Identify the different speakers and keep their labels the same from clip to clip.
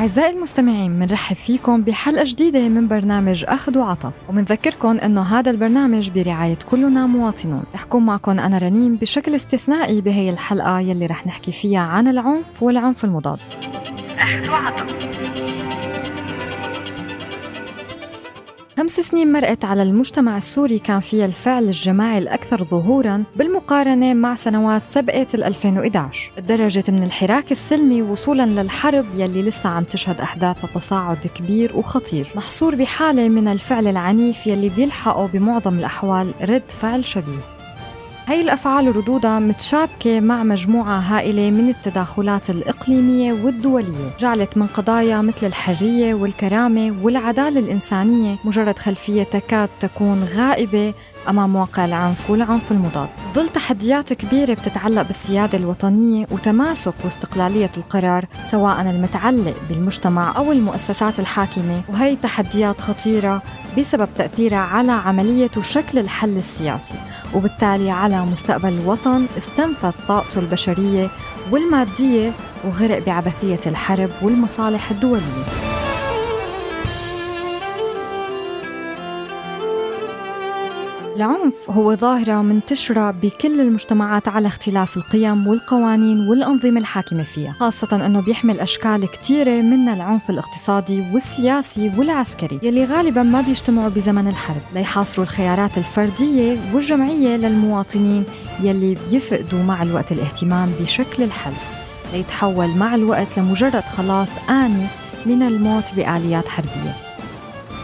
Speaker 1: أعزائي المستمعين منرحب فيكم بحلقة جديدة من برنامج أخذ وعطا ومنذكركم أنه هذا البرنامج برعاية كلنا مواطنون. رح كون معكم أنا رنيم بشكل استثنائي بهي الحلقة يلي رح نحكي فيها عن العنف والعنف المضاد. أخذ وعطا خمس سنين مرقت على المجتمع السوري كان فيها الفعل الجماعي الأكثر ظهوراً بالمقارنة مع سنوات سبقت ال 2011 تدرجت من الحراك السلمي وصولاً للحرب يلي لسه عم تشهد أحداث تصاعد كبير وخطير. محصور بحالة من الفعل العنيف يلي بيلحقه بمعظم الأحوال رد فعل شبيه هي الأفعال ردودها متشابكة مع مجموعة هائلة من التداخلات الإقليمية والدولية. جعلت من قضايا مثل الحرية والكرامة والعدالة الإنسانية مجرد خلفية تكاد تكون غائبة أمام واقع العنف والعنف المضاد. ظل تحديات كبيرة بتتعلق بالسيادة الوطنية وتماسك واستقلالية القرار سواء المتعلق بالمجتمع أو المؤسسات الحاكمة. وهي تحديات خطيرة بسبب تأثيرها على عملية وشكل الحل السياسي. وبالتالي على مستقبل الوطن استنفذ طاقته البشرية والمادية وغرق بعبثية الحرب والمصالح الدولية. العنف هو ظاهرة منتشرة بكل المجتمعات على اختلاف القيم والقوانين والأنظمة الحاكمة فيها خاصة أنه بيحمل أشكال كتيرة من العنف الاقتصادي والسياسي والعسكري يلي غالبا ما بيجتمعوا بزمن الحرب ليحاصروا الخيارات الفردية والجمعية للمواطنين يلي بيفقدوا مع الوقت الاهتمام بشكل الحل ليتحول مع الوقت لمجرد خلاص آني من الموت بآليات حربية.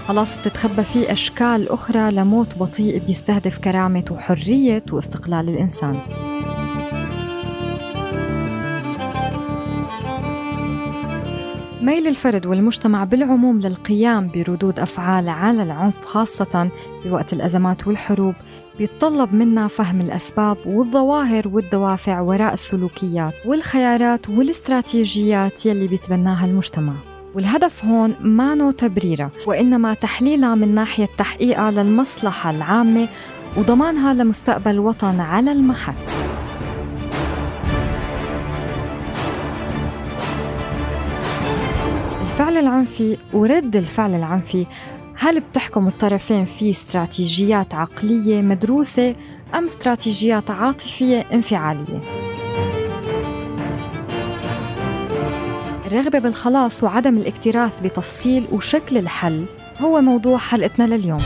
Speaker 1: خلاص بتتخبى فيه أشكال أخرى لموت بطيء بيستهدف كرامة وحرية واستقلال الإنسان. ميل الفرد والمجتمع بالعموم للقيام بردود أفعال على العنف خاصة بوقت الأزمات والحروب. بيتطلب منا فهم الأسباب والظواهر والدوافع وراء السلوكيات والخيارات والاستراتيجيات يلي بيتبناها المجتمع. والهدف هون ما تبريرها وإنما تحليلها من ناحية تحقيقها للمصلحة العامة وضمانها لمستقبل الوطن على المحك الفعل العنفي ورد الفعل العنفي هل بتحكم الطرفين في استراتيجيات عقلية مدروسة أم استراتيجيات عاطفية انفعالية؟ الرغبة بالخلاص وعدم الاكتراث بتفصيل وشكل الحل. هو موضوع حلقتنا لليوم.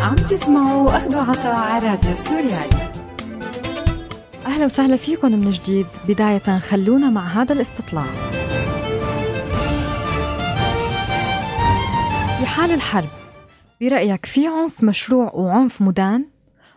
Speaker 1: عم تسمعوا أخذ عطاء على راديو سوريالي. أهلا وسهلا فيكم من جديد. بداية خلونا مع هذا الاستطلاع. في حال الحرب برأيك في عنف مشروع وعنف مدان؟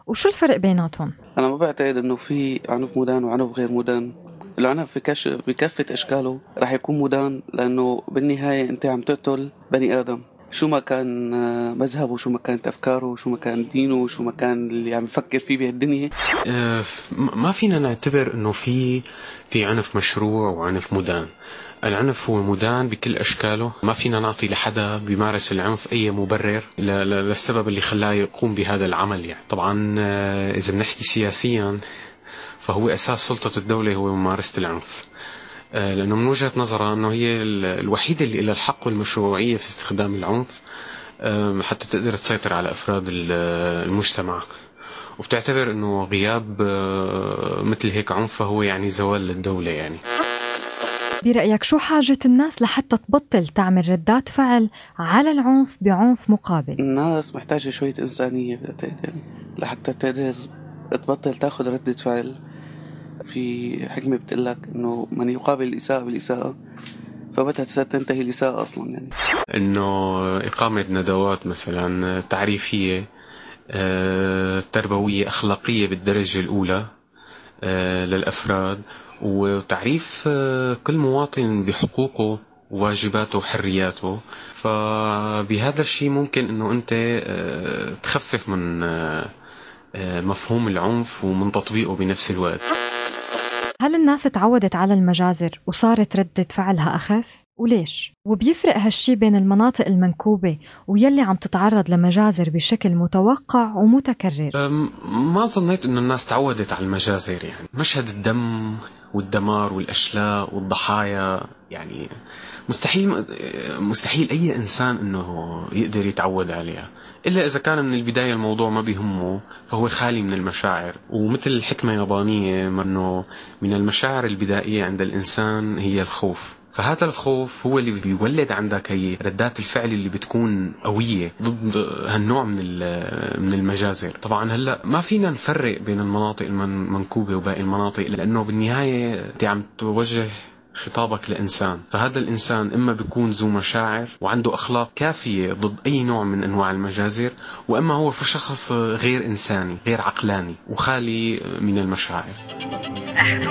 Speaker 1: وشو الفرق بيناتهم؟
Speaker 2: أنا ما بعتقد إنه في عنف مدان وعنف غير مدان. العنف بكش بكافة أشكاله رح يكون مدان لأنه بالنهاية أنت عم تقتل بني آدم. شو ما كان آه، مذهبه شو ما كانت أفكاره شو ما كان دينه شو ما كان اللي عم يفكر فيه بهالدنيا.
Speaker 3: أه ما فينا نعتبر أنه في في عنف مشروع وعنف مدان. العنف هو مدان بكل أشكاله. ما فينا نعطي لحدا بيمارس العنف أي مبرر للسبب اللي خلاه يقوم بهذا العمل يعني. طبعا آه، إذا بنحكي سياسيا فهو أساس سلطة الدولة هو ممارسة العنف. آه، لأنه من وجهة نظرها أنه هي الوحيدة اللي لها الحق والمشروعية في استخدام العنف حتى تقدر تسيطر على أفراد المجتمع. وبتعتبر أنه غياب آه، مثل هيك عنف فهو يعني زوال للدولة يعني.
Speaker 1: برأيك شو حاجة الناس لحتى تبطل تعمل ردات فعل على العنف بعنف مقابل؟
Speaker 2: الناس محتاجة شوية إنسانية يعني لحتى تقدر تبطل تاخذ ردة فعل. في حكمة بتقول لك إنه من يقابل الإساءة بالإساءة فمتى تنتهي الإساءة أصلا يعني؟
Speaker 3: إنه إقامة ندوات مثلا تعريفية آه، تربوية أخلاقية بالدرجة الأولى آه، للأفراد وتعريف آه، كل مواطن بحقوقه وواجباته وحرياته. فبهذا الشيء ممكن إنه أنت تخفف من مفهوم العنف ومن تطبيقه بنفس الوقت
Speaker 1: هل الناس تعودت على المجازر وصارت ردة فعلها أخف؟ وليش؟ وبيفرق هالشي بين المناطق المنكوبة ويلي عم تتعرض لمجازر بشكل متوقع ومتكرر
Speaker 3: ما ظنيت إنه الناس تعودت على المجازر يعني مشهد الدم والدمار والأشلاء والضحايا يعني مستحيل مستحيل أي إنسان إنه يقدر يتعود عليها. إلا إذا كان من البداية الموضوع ما بيهمه فهو خالي من المشاعر. ومثل الحكمه اليابانيه انه من المشاعر البدائية عند الإنسان هي الخوف. فهذا الخوف هو اللي بيولد عندك هي ردات الفعل اللي بتكون قوية ضد هالنوع من من المجازر. طبعا هلأ ما فينا نفرق بين المناطق المنكوبة وباقي المناطق لأنه بالنهاية أنت عم توجه خطابك لإنسان. فهذا الإنسان إما بيكون ذو مشاعر وعنده أخلاق كافية ضد أي نوع من أنواع المجازر وإما هو في شخص غير إنساني غير عقلاني وخالي من المشاعر. أخذ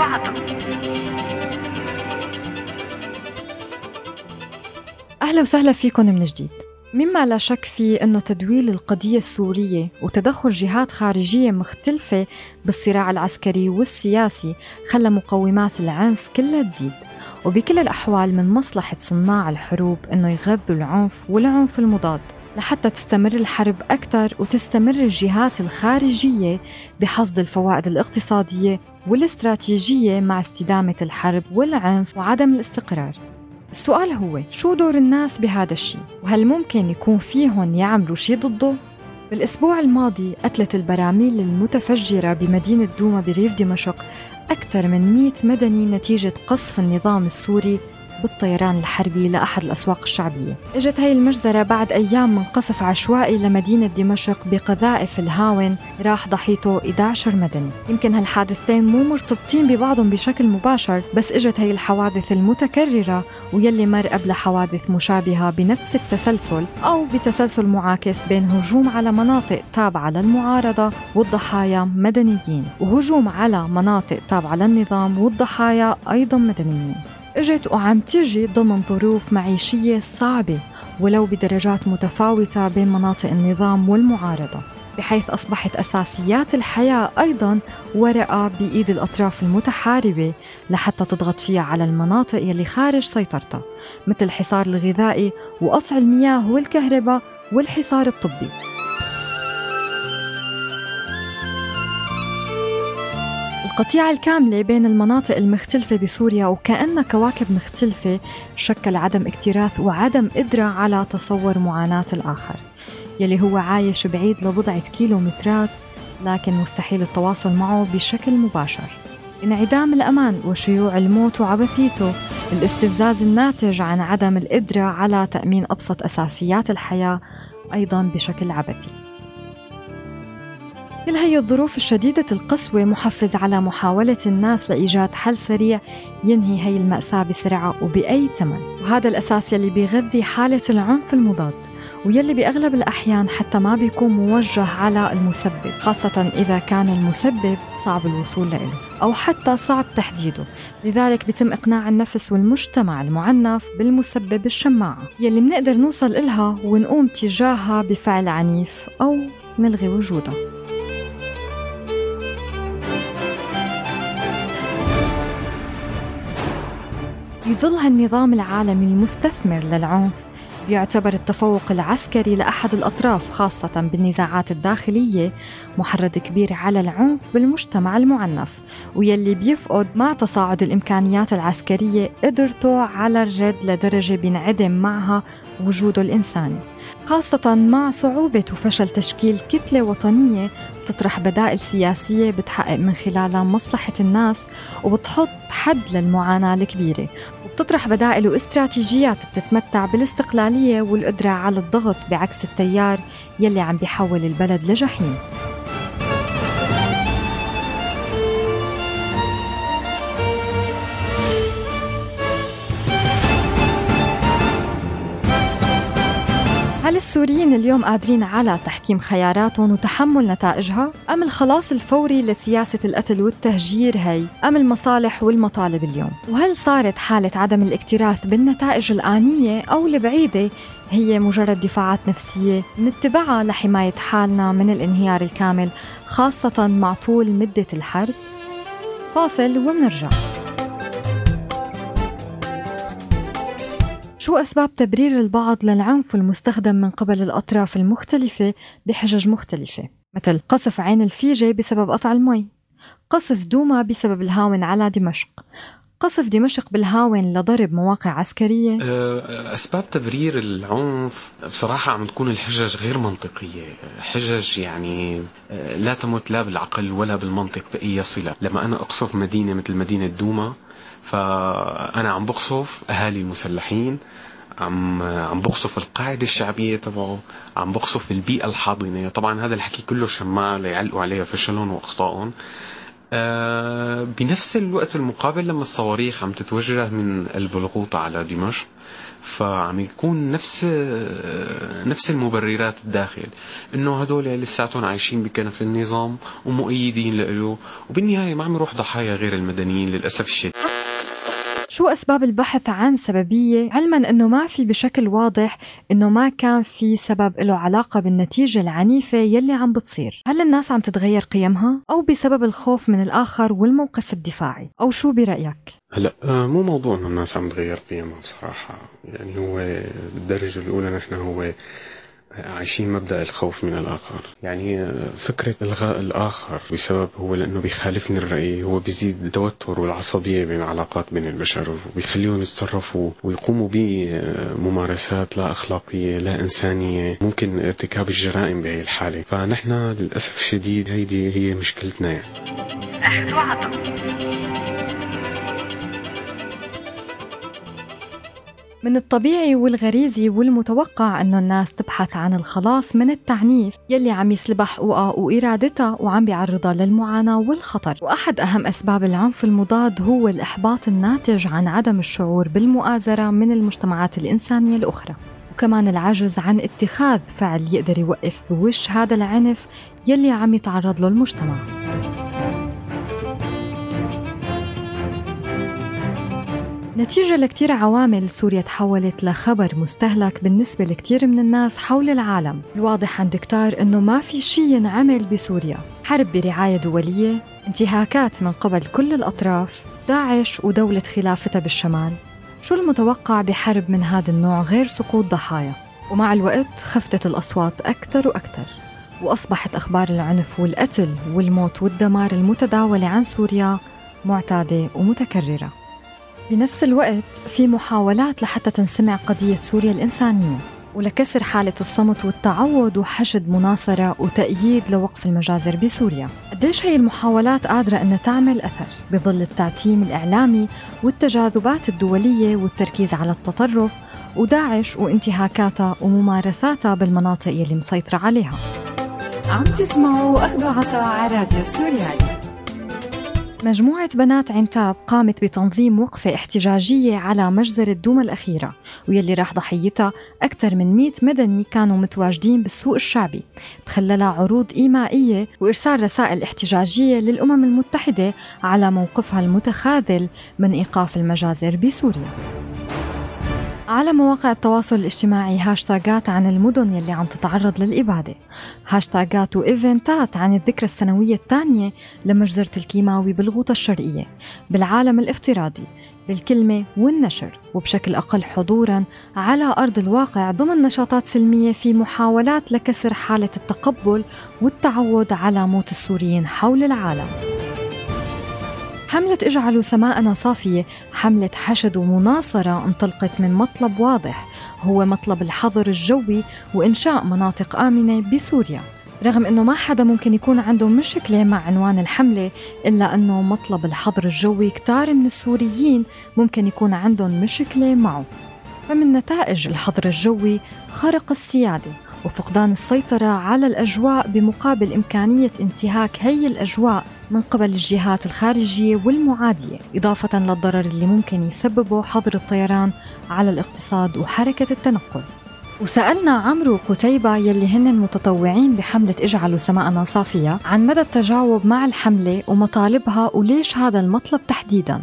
Speaker 1: أهلا وسهلا فيكم من جديد. مما لا شك فيه أنه تدويل القضية السورية وتدخل جهات خارجية مختلفة بالصراع العسكري والسياسي خلى مقومات العنف كلها تزيد. وبكل الأحوال من مصلحة صناع الحروب أنه يغذوا العنف والعنف المضاد لحتى تستمر الحرب أكثر وتستمر الجهات الخارجية بحصد الفوائد الاقتصادية والاستراتيجية مع استدامة الحرب والعنف وعدم الاستقرار السؤال هو شو دور الناس بهذا الشيء وهل ممكن يكون فيهم يعملوا شيء ضده؟ بالأسبوع الماضي قتلت البراميل المتفجرة بمدينة دوما بريف دمشق أكثر من 100 مدني نتيجة قصف النظام السوري بالطيران الحربي لأحد الأسواق الشعبية. إجت هاي المجزرة بعد أيام من قصف عشوائي لمدينة دمشق بقذائف الهاون راح ضحيته 11 مدني يمكن هالحادثتين مو مرتبطين ببعضهم بشكل مباشر بس إجت هاي الحوادث المتكررة ويلي مر قبل حوادث مشابهة بنفس التسلسل أو بتسلسل معاكس بين هجوم على مناطق تابعة للمعارضة والضحايا مدنيين. وهجوم على مناطق تابعة للنظام والضحايا أيضا مدنيين. اجت وعم تجي ضمن ظروف معيشية صعبة ولو بدرجات متفاوتة بين مناطق النظام والمعارضة بحيث أصبحت أساسيات الحياة أيضا ورقة بإيد الأطراف المتحاربة لحتى تضغط فيها على المناطق يلي خارج سيطرتها مثل الحصار الغذائي وقطع المياه والكهرباء والحصار الطبي. القطيعة الكاملة بين المناطق المختلفة بسوريا وكأنها كواكب مختلفة شكل عدم اكتراث وعدم قدرة على تصور معاناة الآخر. يلي هو عايش بعيد لبضعة كيلومترات لكن مستحيل التواصل معه بشكل مباشر. انعدام الأمان وشيوع الموت وعبثيته الاستفزاز الناتج عن عدم القدرة على تأمين أبسط أساسيات الحياة أيضا بشكل عبثي. كل هي الظروف الشديدة القسوة محفز على محاولة الناس لإيجاد حل سريع ينهي هي المأساة بسرعة وبأي ثمن. وهذا الأساس يلي بيغذي حالة العنف المضاد ويلي بأغلب الأحيان حتى ما بيكون موجه على المسبب خاصة إذا كان المسبب صعب الوصول له أو حتى صعب تحديده. لذلك بيتم إقناع النفس والمجتمع المعنف بالمسبب الشماعة يلي منقدر نوصل إلها ونقوم تجاهها بفعل عنيف أو نلغي وجودها. في ظل هالنظام العالمي المستثمر للعنف بيعتبر التفوق العسكري لأحد الأطراف خاصة بالنزاعات الداخلية محرض كبير على العنف بالمجتمع المعنف. ويلي بيفقد مع تصاعد الإمكانيات العسكرية قدرته على الرد لدرجة بينعدم معها وجوده الإنساني. خاصة مع صعوبة وفشل تشكيل كتلة وطنية بتطرح بدائل سياسية بتحقق من خلالها مصلحة الناس وبتحط حد للمعاناة الكبيرة. وبتطرح بدائل واستراتيجيات بتتمتع بالاستقلالية والقدرة على الضغط بعكس التيار يلي عم بيحول البلد لجحيم. السوريين اليوم قادرين على تحكيم خياراتهم وتحمل نتائجها؟ أم الخلاص الفوري لسياسة القتل والتهجير هي؟ أم المصالح والمطالب اليوم؟ وهل صارت حالة عدم الاكتراث بالنتائج الآنية أو البعيدة هي مجرد دفاعات نفسية نتبعها لحماية حالنا من الانهيار الكامل خاصة مع طول مدة الحرب؟ فاصل ومنرجع شو أسباب تبرير البعض للعنف المستخدم من قبل الأطراف المختلفة بحجج مختلفة؟ مثل قصف عين الفيجة بسبب قطع المي قصف دوما بسبب الهاون على دمشق قصف دمشق بالهاون لضرب مواقع عسكرية؟
Speaker 3: أه، أسباب تبرير العنف بصراحة عم تكون الحجج غير منطقية. حجج يعني أه، لا تمت لا بالعقل ولا بالمنطق بأي صلة. لما أنا أقصف مدينة مثل مدينة دوما فأنا عم بقصف أهالي المسلحين عم عم بقصف القاعدة الشعبية تبعه عم بقصف البيئة الحاضنة. طبعا هذا الحكي كله شماع ليعلقوا عليها فشلهم واخطائهم بنفس الوقت المقابل لما الصواريخ عم تتوجه من قلب الغوطة على دمشق فعم يكون نفس نفس المبررات الداخل. إنه هدول لساتهم عايشين بكنف النظام ومؤيدين له وبالنهاية ما عم يروح ضحايا غير المدنيين للأسف الشديد.
Speaker 1: شو أسباب البحث عن سببية؟ علما أنه ما في بشكل واضح أنه ما كان في سبب له علاقة بالنتيجة العنيفة يلي عم بتصير. هل الناس عم تتغير قيمها؟ أو بسبب الخوف من الآخر والموقف الدفاعي؟ أو شو برأيك؟
Speaker 3: هلا آه، مو موضوع إنه الناس عم تغير قيمها بصراحة. يعني هو بالدرجة الأولى نحن هو عايشين مبدأ الخوف من الآخر. يعني فكرة إلغاء الآخر بسبب هو لأنه بيخالفني الرأي هو بيزيد التوتر والعصبية بين العلاقات بين البشر وبيخليهم يتصرفوا ويقوموا بممارسات لا أخلاقية لا إنسانية ممكن ارتكاب الجرائم بهي الحالة. فنحن للأسف الشديد هيدي هي مشكلتنا يعني.
Speaker 1: من الطبيعي والغريزي والمتوقع أنه الناس تبحث عن الخلاص من التعنيف يلي عم يسلبها حقوقها وإرادتها وعم بيعرضها للمعاناة والخطر. وأحد أهم أسباب العنف المضاد هو الإحباط الناتج عن عدم الشعور بالمؤازرة من المجتمعات الإنسانية الأخرى. وكمان العجز عن اتخاذ فعل يقدر يوقف بوش هذا العنف يلي عم يتعرض له المجتمع. نتيجة لكتير عوامل سوريا تحولت لخبر مستهلك بالنسبة لكتير من الناس حول العالم. الواضح عند كتار أنه ما في شيء ينعمل بسوريا. حرب برعاية دولية انتهاكات من قبل كل الأطراف داعش ودولة خلافتها بالشمال. شو المتوقع بحرب من هذا النوع غير سقوط ضحايا؟ ومع الوقت خفتت الأصوات أكثر وأكثر. وأصبحت أخبار العنف والقتل والموت والدمار المتداولة عن سوريا معتادة ومتكررة. بنفس الوقت في محاولات لحتى تنسمع قضية سوريا الإنسانية ولكسر حالة الصمت والتعود وحشد مناصرة وتأييد لوقف المجازر بسوريا. قديش هي المحاولات قادرة أن تعمل أثر بظل التعتيم الإعلامي والتجاذبات الدولية والتركيز على التطرف وداعش وانتهاكاتها وممارساتها بالمناطق يلي مسيطرة عليها. عم تسمعوا أخذوا عطاء على راديو سوريالي مجموعة بنات عنتاب قامت بتنظيم وقفة احتجاجية على مجزرة دوما الأخيرة واللي راح ضحيتها أكثر من 100 مدني كانوا متواجدين بالسوق الشعبي. تخللها عروض إيمائية وإرسال رسائل احتجاجية للأمم المتحدة على موقفها المتخاذل من إيقاف المجازر بسوريا. على مواقع التواصل الاجتماعي هاشتاجات عن المدن يلي عم تتعرض للإبادة. هاشتاجات و event ات عن الذكرى السنوية الثانية لمجزرة الكيماوي بالغوطة الشرقية بالعالم الافتراضي بالكلمة والنشر وبشكل أقل حضورا على أرض الواقع ضمن نشاطات سلمية في محاولات لكسر حالة التقبل والتعود على موت السوريين حول العالم. حملة اجعلوا سماءنا صافية. حملة حشد ومناصرة انطلقت من مطلب واضح. هو مطلب الحظر الجوي وإنشاء مناطق آمنة بسوريا. رغم أنه ما حدا ممكن يكون عنده مشكلة مع عنوان الحملة إلا أنه مطلب الحظر الجوي كتار من السوريين ممكن يكون عندهم مشكلة معه. فمن نتائج الحظر الجوي خرق السيادة. وفقدان السيطرة على الأجواء بمقابل إمكانية انتهاك هي الأجواء من قبل الجهات الخارجية والمعادية إضافة للضرر اللي ممكن يسببه حظر الطيران على الاقتصاد وحركة التنقل. وسألنا عمرو قتيبة يلي هن المتطوعين بحملة اجعلوا سماءنا صافية عن مدى التجاوب مع الحملة ومطالبها وليش هذا المطلب تحديداً.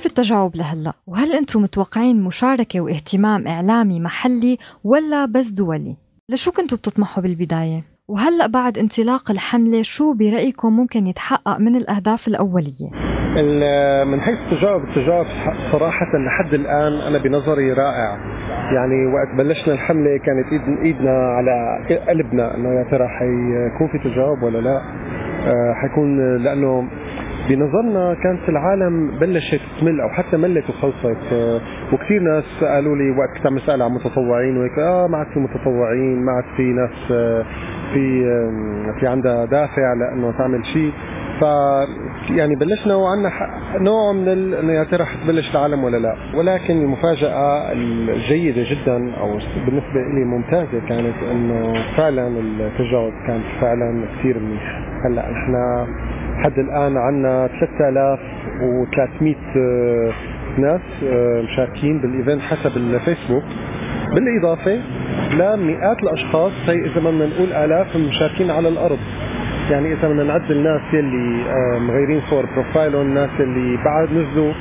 Speaker 1: كيف التجاوب لهلا؟ وهل أنتم متوقعين مشاركة واهتمام إعلامي محلي ولا بس دولي؟ لشو كنتوا بتطمحوا بالبداية؟ وهلأ بعد انطلاق الحملة شو برأيكم ممكن يتحقق من الأهداف الأولية؟
Speaker 4: من حيث التجاوب التجاوب صراحة لحد الآن أنا بنظري رائع يعني وقت بلشنا الحملة كانت إيدنا على قلبنا إنه يا ترى حيكون في تجاوب ولا لا آه، حيكون لأنه بنظرنا كانت العالم بلشت تمل أو حتى ملت وخلصت آه، وكثير ناس قالوا لي وقت كنت عم اسال عن متطوعين وهيك آه ما عاد في متطوعين ما عاد في ناس آه، في في عندها دافع لأنه تعمل شيء ف يعني بلشنا وعندنا نوع من انه يا ترى حتبلش العالم ولا لا؟ ولكن المفاجأة الجيدة جدا أو بالنسبة لي ممتازة كانت إنه فعلا التجاوب كان فعلا كثير منيح هلأ إحنا لحد الآن عندنا 3300 آه، ناس آه، مشاركين بالإيفنت حسب الفيسبوك. بالإضافة لمئات الأشخاص هي إذا بدنا نقول آلاف مشاركين على الأرض. يعني إذا بدنا نعد الناس يلي آه، مغيرين صور بروفايلهم الناس اللي بعد نزلوا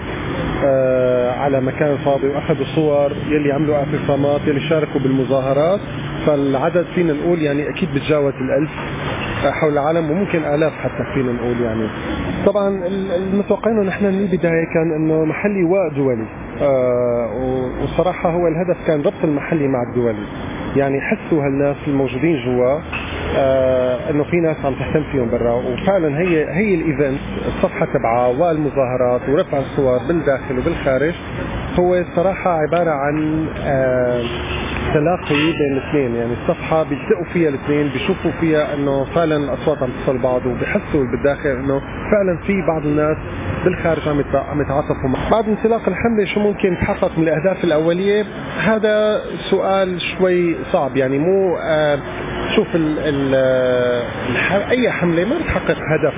Speaker 4: على مكان فاضي وأخذوا صور يلي عملوا اعتصامات يلي شاركوا بالمظاهرات. فالعدد فينا نقول يعني أكيد بتجاوز الألف. حول العالم وممكن آلاف حتى فينا نقول يعني. طبعا المتوقعين نحن من البداية كان إنه محلي ودولي. آه وصراحة هو الهدف كان ربط المحلي مع الدولي. يعني يحسوا هالناس الموجودين جوا آه إنه في ناس عم تهتم فيهم برا. وفعلا هي هي الإيفنت الصفحة تبعها والمظاهرات ورفع الصور بالداخل وبالخارج هو صراحة عبارة عن آه تلاقي بين الاثنين يعني الصفحة بيلتقوا فيها الاثنين بيشوفوا فيها إنه فعلا الاصوات عم تصل بعض وبيحسوا بالداخل إنه فعلا في بعض الناس بالخارج عم عم يتعاطفوا بعد انطلاق الحملة شو ممكن تحقق من الأهداف الأولية؟ هذا سؤال شوي صعب يعني مو آه شوف ال ال أي حملة ما بتحقق هدف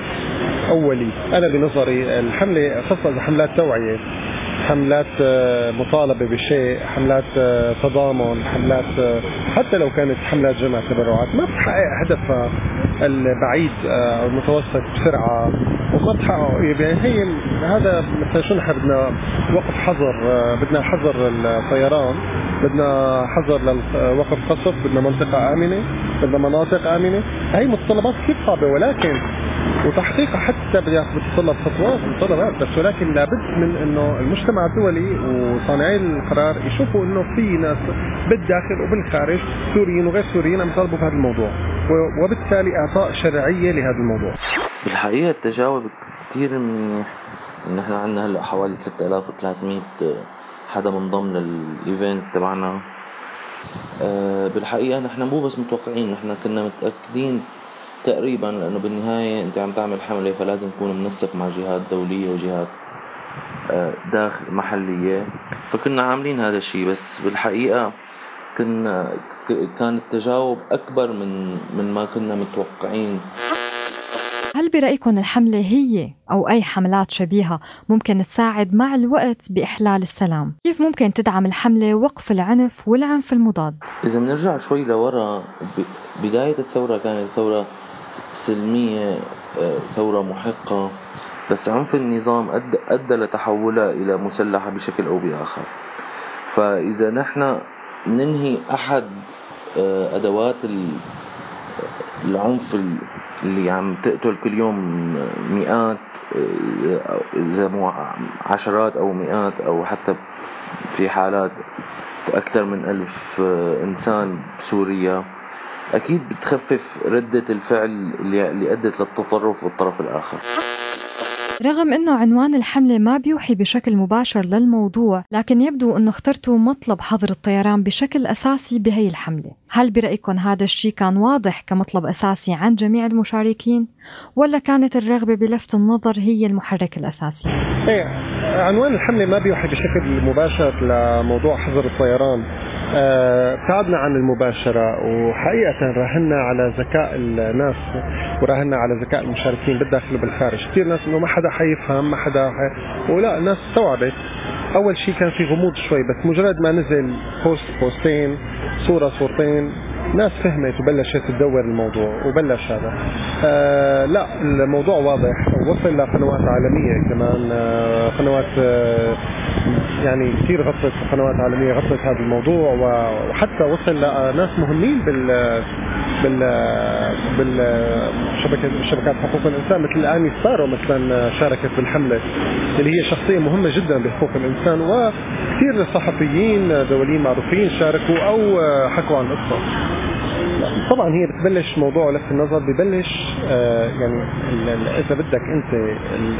Speaker 4: أولي. أنا بنظري الحملة خاصه حملات توعية. حملات آه، مطالبة بشيء حملات آه، تضامن حملات آه، حتى لو كانت حملات جمع تبرعات. ما بتحقق هدفها البعيد أو المتوسط بسرعة وما بتحقق يعني هي هذا مثلا شو نحن بدنا وقف حظر بدنا حظر الطيران بدنا حظر لوقف قصف بدنا منطقة آمنة بدنا مناطق آمنة. هي متطلبات كثير صعبة ولكن وتحقيقها حتى بتتطلب خطوات مطالبات بس ولكن لابد من إنه المجتمع الدولي وصانعي القرار يشوفوا إنه في ناس بالداخل وبالخارج سوريين وغير سوريين عم يطالبوا بهذا الموضوع. وبالتالي إعطاء شرعية لهذا الموضوع.
Speaker 5: بالحقيقة التجاوب كثير منيح. إن إحنا عندنا هلأ حوالي 3300 حدا من ضمن الايفنت تبعنا. أه بالحقيقة نحن مو بس متوقعين نحن كنا متأكدين تقريبا لأنه بالنهاية أنت عم تعمل حملة فلازم تكون منسق مع جهات دولية وجهات آه، داخل محلية فكنا عاملين هذا الشيء بس بالحقيقة كنا كان التجاوب أكبر من من ما كنا متوقعين
Speaker 1: هل برأيكم الحملة هي أو أي حملات شبيهة ممكن تساعد مع الوقت بإحلال السلام؟ كيف ممكن تدعم الحملة وقف العنف والعنف المضاد؟
Speaker 5: إذا بنرجع شوي لورا بداية الثورة كانت ثورة سلمية آه، ثورة محقة. بس عنف النظام أدى, أدى لتحولها إلى مسلحة بشكل أو بآخر. فإذا نحن ننهي أحد آه، أدوات العنف اللي عم تقتل كل يوم مئات آه، إذا مو عشرات أو مئات أو حتى في حالات في أكثر من ألف إنسان بسوريا. أكيد بتخفف ردة الفعل اللي أدت للتطرف بالطرف الآخر.
Speaker 1: رغم إنه عنوان الحملة ما بيوحي بشكل مباشر للموضوع، لكن يبدو إنه اخترتوا مطلب حظر الطيران بشكل أساسي بهي الحملة، هل برايكم هذا الشيء كان واضح كمطلب أساسي عند جميع المشاركين ولا كانت الرغبة بلفت النظر هي المحرك الأساسي؟
Speaker 4: إيه عنوان الحملة ما بيوحي بشكل مباشر لموضوع حظر الطيران. ابتعدنا عن المباشرة وحقيقة راهنا على ذكاء الناس وراهنا على ذكاء المشاركين بالداخل وبالخارج. كثير ناس إنه ما حدا حيفهم ما حدا حي... ولا الناس استوعبت أول شيء كان في غموض شوي بس مجرد ما نزل بوست بوستين صورة صورتين ناس فهمت وبلشت تدور الموضوع وبلش هذا. آه لا الموضوع واضح. وصل لقنوات عالمية كمان آه قنوات آه يعني كثير غطت قنوات عالمية غطت هذا الموضوع وحتى وصل لناس مهمين بال بال بالشبكة شبكات حقوق الإنسان مثل آني ستارو مثلا شاركت بالحملة اللي هي شخصية مهمة جدا بحقوق الإنسان وكثير صحفيين دوليين معروفين شاركوا أو حكوا عن القصة طبعا هي بتبلش موضوع لفت النظر ببلش آه يعني إذا بدك أنت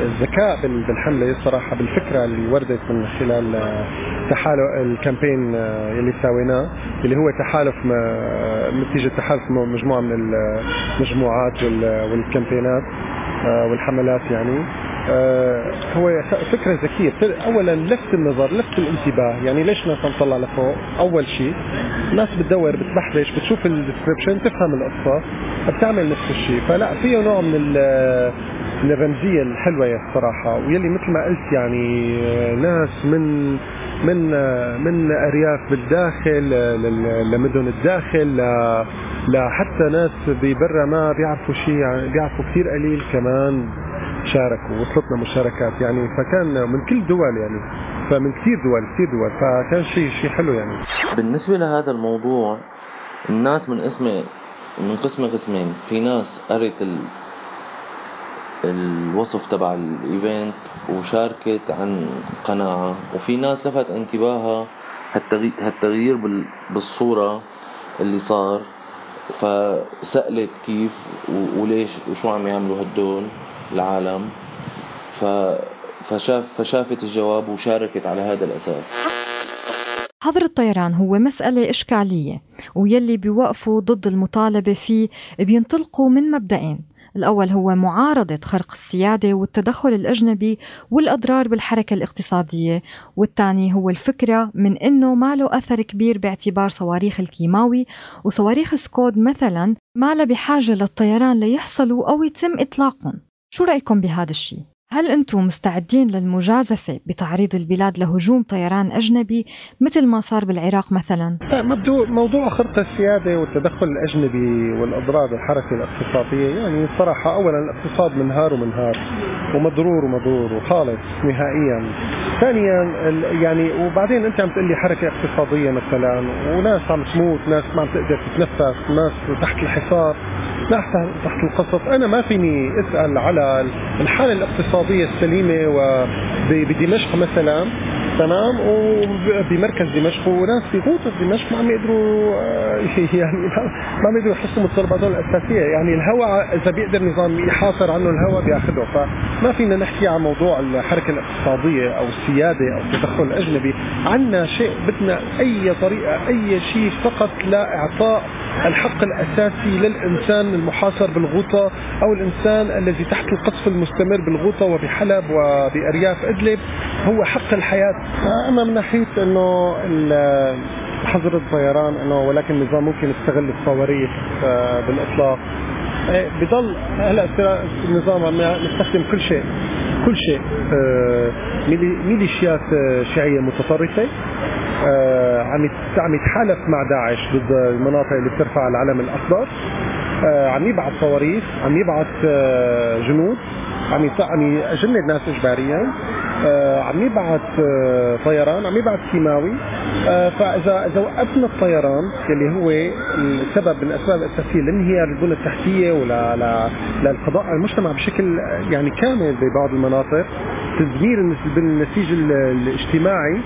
Speaker 4: الذكاء بالحملة الصراحة بالفكرة اللي وردت من خلال آه، تحالف ال campaign آه، اللي سويناه اللي هو تحالف نتيجة تحالف مجموعة من المجموعات وال campaign ات آه، والحملات يعني. آه، هو فكرة ذكية. أولا لفت النظر لفت الانتباه. يعني ليش ناس نطلع لفوق؟ أول شيء الناس بتدور بتبحبش بتشوف ال description تفهم القصة بتعمل نفس الشيء. فلا فيه نوع من من الرمزية الحلوة يا الصراحة ويلي مثل ما قلت يعني آه، ناس من من من أرياف بالداخل لمدن الداخل لحتى ناس ببرا ما بيعرفوا شيء يعني بيعرفوا كثير قليل كمان. شاركوا وصلتنا مشاركات يعني فكان من كل دول يعني فمن كثير دول كثير دول فكان شيء شيء حلو يعني.
Speaker 5: بالنسبة لهذا الموضوع الناس من اسمه من قسم قسمين. في ناس قرت ال... الوصف تبع الايفنت وشاركت عن قناعة وفي ناس لفت انتباهها هالتغيير بالصورة اللي صار فسألت كيف وليش وشو عم يعملوا هدول. العالم. ف فشاف فشافت الجواب وشاركت على هذا الأساس.
Speaker 1: حظر الطيران هو مسألة إشكالية ويلي بيوقفوا ضد المطالبة فيه بينطلقوا من مبدئين الأول هو معارضة خرق السيادة والتدخل الأجنبي والأضرار بالحركة الاقتصادية والثاني هو الفكرة من أنه ما له أثر كبير باعتبار صواريخ الكيماوي وصواريخ سكود مثلا ما له بحاجة للطيران ليحصلوا أو يتم إطلاقهم. شو رأيكم بهذا الشيء؟ هل أنتم مستعدين للمجازفة بتعريض البلاد لهجوم طيران أجنبي مثل ما صار بالعراق مثلا؟
Speaker 4: موضوع خرق السيادة والتدخل الأجنبي والأضرار بالحركة الاقتصادية يعني صراحة أولا الاقتصاد منهار ومنهار ومضرور ومضرور وخالص نهائيا ثانيا يعني وبعدين أنت عم تقول لي حركة اقتصادية مثلا وناس عم تموت ناس ما عم تقدر تتنفس ناس تحت الحصار تحت تحت القصف. أنا ما فيني أسأل على الحالة الاقتصادية السليمة وبدمشق مثلا. تمام وبمركز دمشق وناس في غوطة دمشق ما عم يقدروا آه، يعني ما عم يقدروا يحسوا متطلباتهم الأساسية. يعني الهواء إذا بيقدر نظام يحاصر عنه الهواء بياخذه فما فينا نحكي عن موضوع الحركة الاقتصادية أو السيادة أو التدخل الأجنبي. عنا شيء بدنا أي طريقة أي شيء فقط لإعطاء الحق الأساسي للإنسان المحاصر بالغوطة أو الإنسان الذي تحت القصف المستمر بالغوطة وبحلب وبأرياف إدلب. هو حق الحياة. أما من ناحية أنه حظر الطيران أنه ولكن النظام ممكن يستغل الصواريخ آه، بالإطلاق. إيه، بضل هلأ النظام عم نستخدم كل شيء كل شيء. آه، ميليشيات آه، شيعية متطرفة عم عم يتحالف مع داعش ضد المناطق اللي بترفع العلم الأخضر. عم يبعث صواريخ عم يبعث جنود. عم عم يجند ناس اجباريا. آه، عم يبعث آه، طيران عم يبعث كيماوي آه، فإذا إذا وقفنا الطيران اللي هو السبب من الاسباب الاساسيه لانهيار البنى التحتية ولا للقضاء على المجتمع بشكل يعني كامل ببعض المناطق. تدمير النسيج الاجتماعي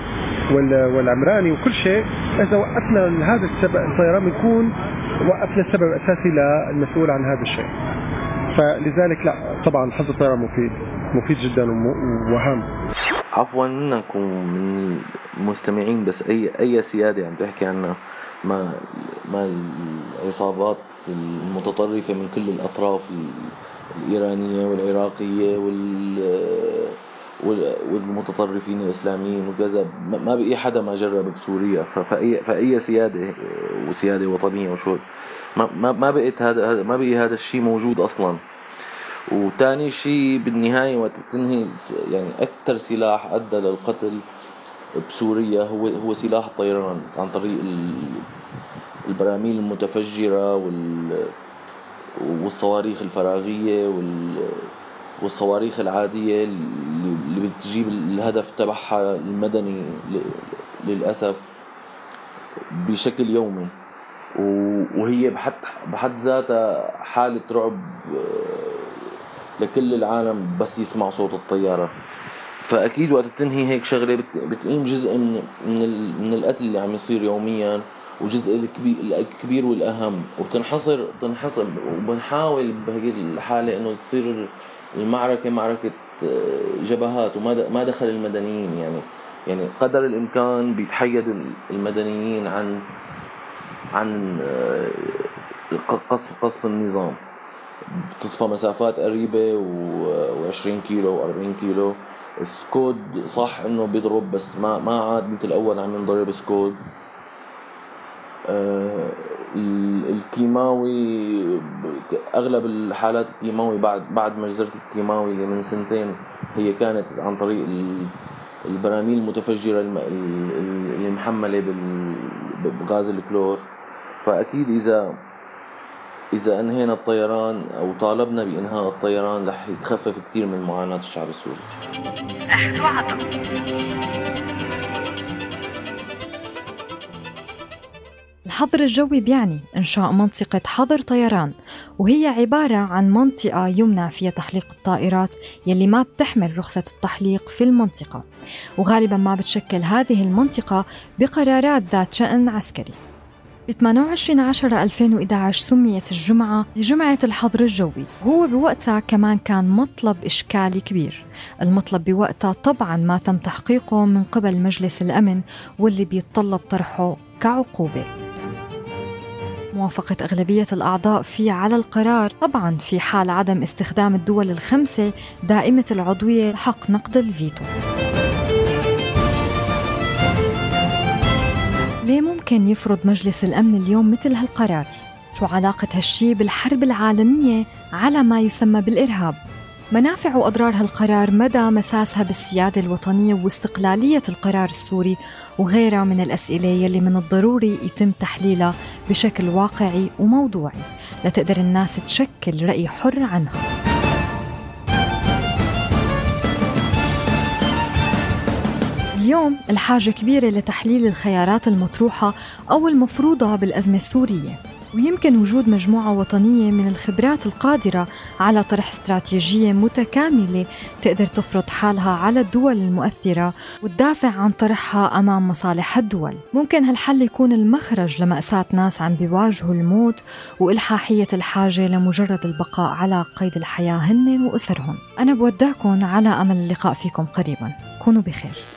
Speaker 4: والعمراني وكل شيء. إذا وقفنا هذا السبب الطيران بيكون وقفنا السبب الاساسي للمسؤول عن هذا الشيء. فلذلك لا طبعا حظ الطيران مفيد مفيد جدا وهام
Speaker 5: عفوا منك ومن المستمعين بس أي أي سيادة عم تحكي عنها ما ما العصابات المتطرفة من كل الأطراف الإيرانية والعراقية وال والمتطرفين الإسلاميين وكذا ما بقي حدا ما جرب بسوريا فاي فأي سيادة وسيادة وطنية وشو ما ما بقيت هذا ما بقي هذا الشيء موجود أصلا. وتاني شيء بالنهاية وقت تنهي يعني أكثر سلاح أدى للقتل بسوريا هو هو سلاح الطيران عن طريق البراميل المتفجرة وال والصواريخ الفراغية وال والصواريخ العادية اللي بتجيب الهدف تبعها المدني للأسف بشكل يومي. وهي بحد بحد ذاتها حالة رعب لكل العالم بس يسمع صوت الطيارة. فأكيد وقت بتنهي هيك شغلة بتقيم جزء من من, القتل اللي عم يصير يوميا وجزء الكبير والأهم. وبتنحصر بتنحصر وبنحاول بهي الحالة إنه تصير المعركة معركة آه، جبهات وما ما دخل المدنيين يعني يعني قدر الإمكان بيتحيد المدنيين عن عن آه، قصف قصف النظام. بتصفى مسافات قريبة و20 كيلو و40 كيلو. سكود صح إنه بيضرب بس ما ما عاد مثل الأول عم ينضرب سكود. آه الكيماوي أغلب الحالات الكيماوي بعد بعد مجزره الكيماوي اللي من سنتين هي كانت عن طريق البراميل المتفجرة اللي محمله بغاز الكلور. فأكيد اذا إذا أنهينا الطيران أو طالبنا بإنهاء الطيران رح يتخفف كثير من معاناة الشعب السوري.
Speaker 1: الحظر الجوي بيعني إنشاء منطقة حظر طيران وهي عبارة عن منطقة يمنع فيها تحليق الطائرات يلي ما بتحمل رخصة التحليق في المنطقة وغالبا ما بتشكل هذه المنطقة بقرارات ذات شأن عسكري. ب 28 10 2011 سميت الجمعة بجمعة الحظر الجوي. وهو بوقتها كمان كان مطلب إشكالي كبير. المطلب بوقتها طبعا ما تم تحقيقه من قبل مجلس الأمن واللي بيتطلب طرحه كعقوبة. موافقة أغلبية الأعضاء فيه على القرار طبعا في حال عدم استخدام الدول الخمسة دائمة العضوية حق نقد الفيتو ليه ممكن يفرض مجلس الأمن اليوم مثل هالقرار؟ شو علاقة هالشي بالحرب العالمية على ما يسمى بالإرهاب؟ منافع وأضرار هالقرار مدى مساسها بالسيادة الوطنية واستقلالية القرار السوري وغيرها من الأسئلة يلي من الضروري يتم تحليلها بشكل واقعي وموضوعي. لتقدر الناس تشكل رأي حر عنها. اليوم الحاجة كبيرة لتحليل الخيارات المطروحة أو المفروضة بالأزمة السورية. ويمكن وجود مجموعة وطنية من الخبرات القادرة على طرح استراتيجية متكاملة تقدر تفرض حالها على الدول المؤثرة وتدافع عن طرحها أمام مصالح الدول. ممكن هالحل يكون المخرج لمأساة ناس عم بيواجهوا الموت وإلحاحية الحاجة لمجرد البقاء على قيد الحياة هن وأسرهم. أنا بودعكم على أمل اللقاء فيكم قريبا. كونوا بخير.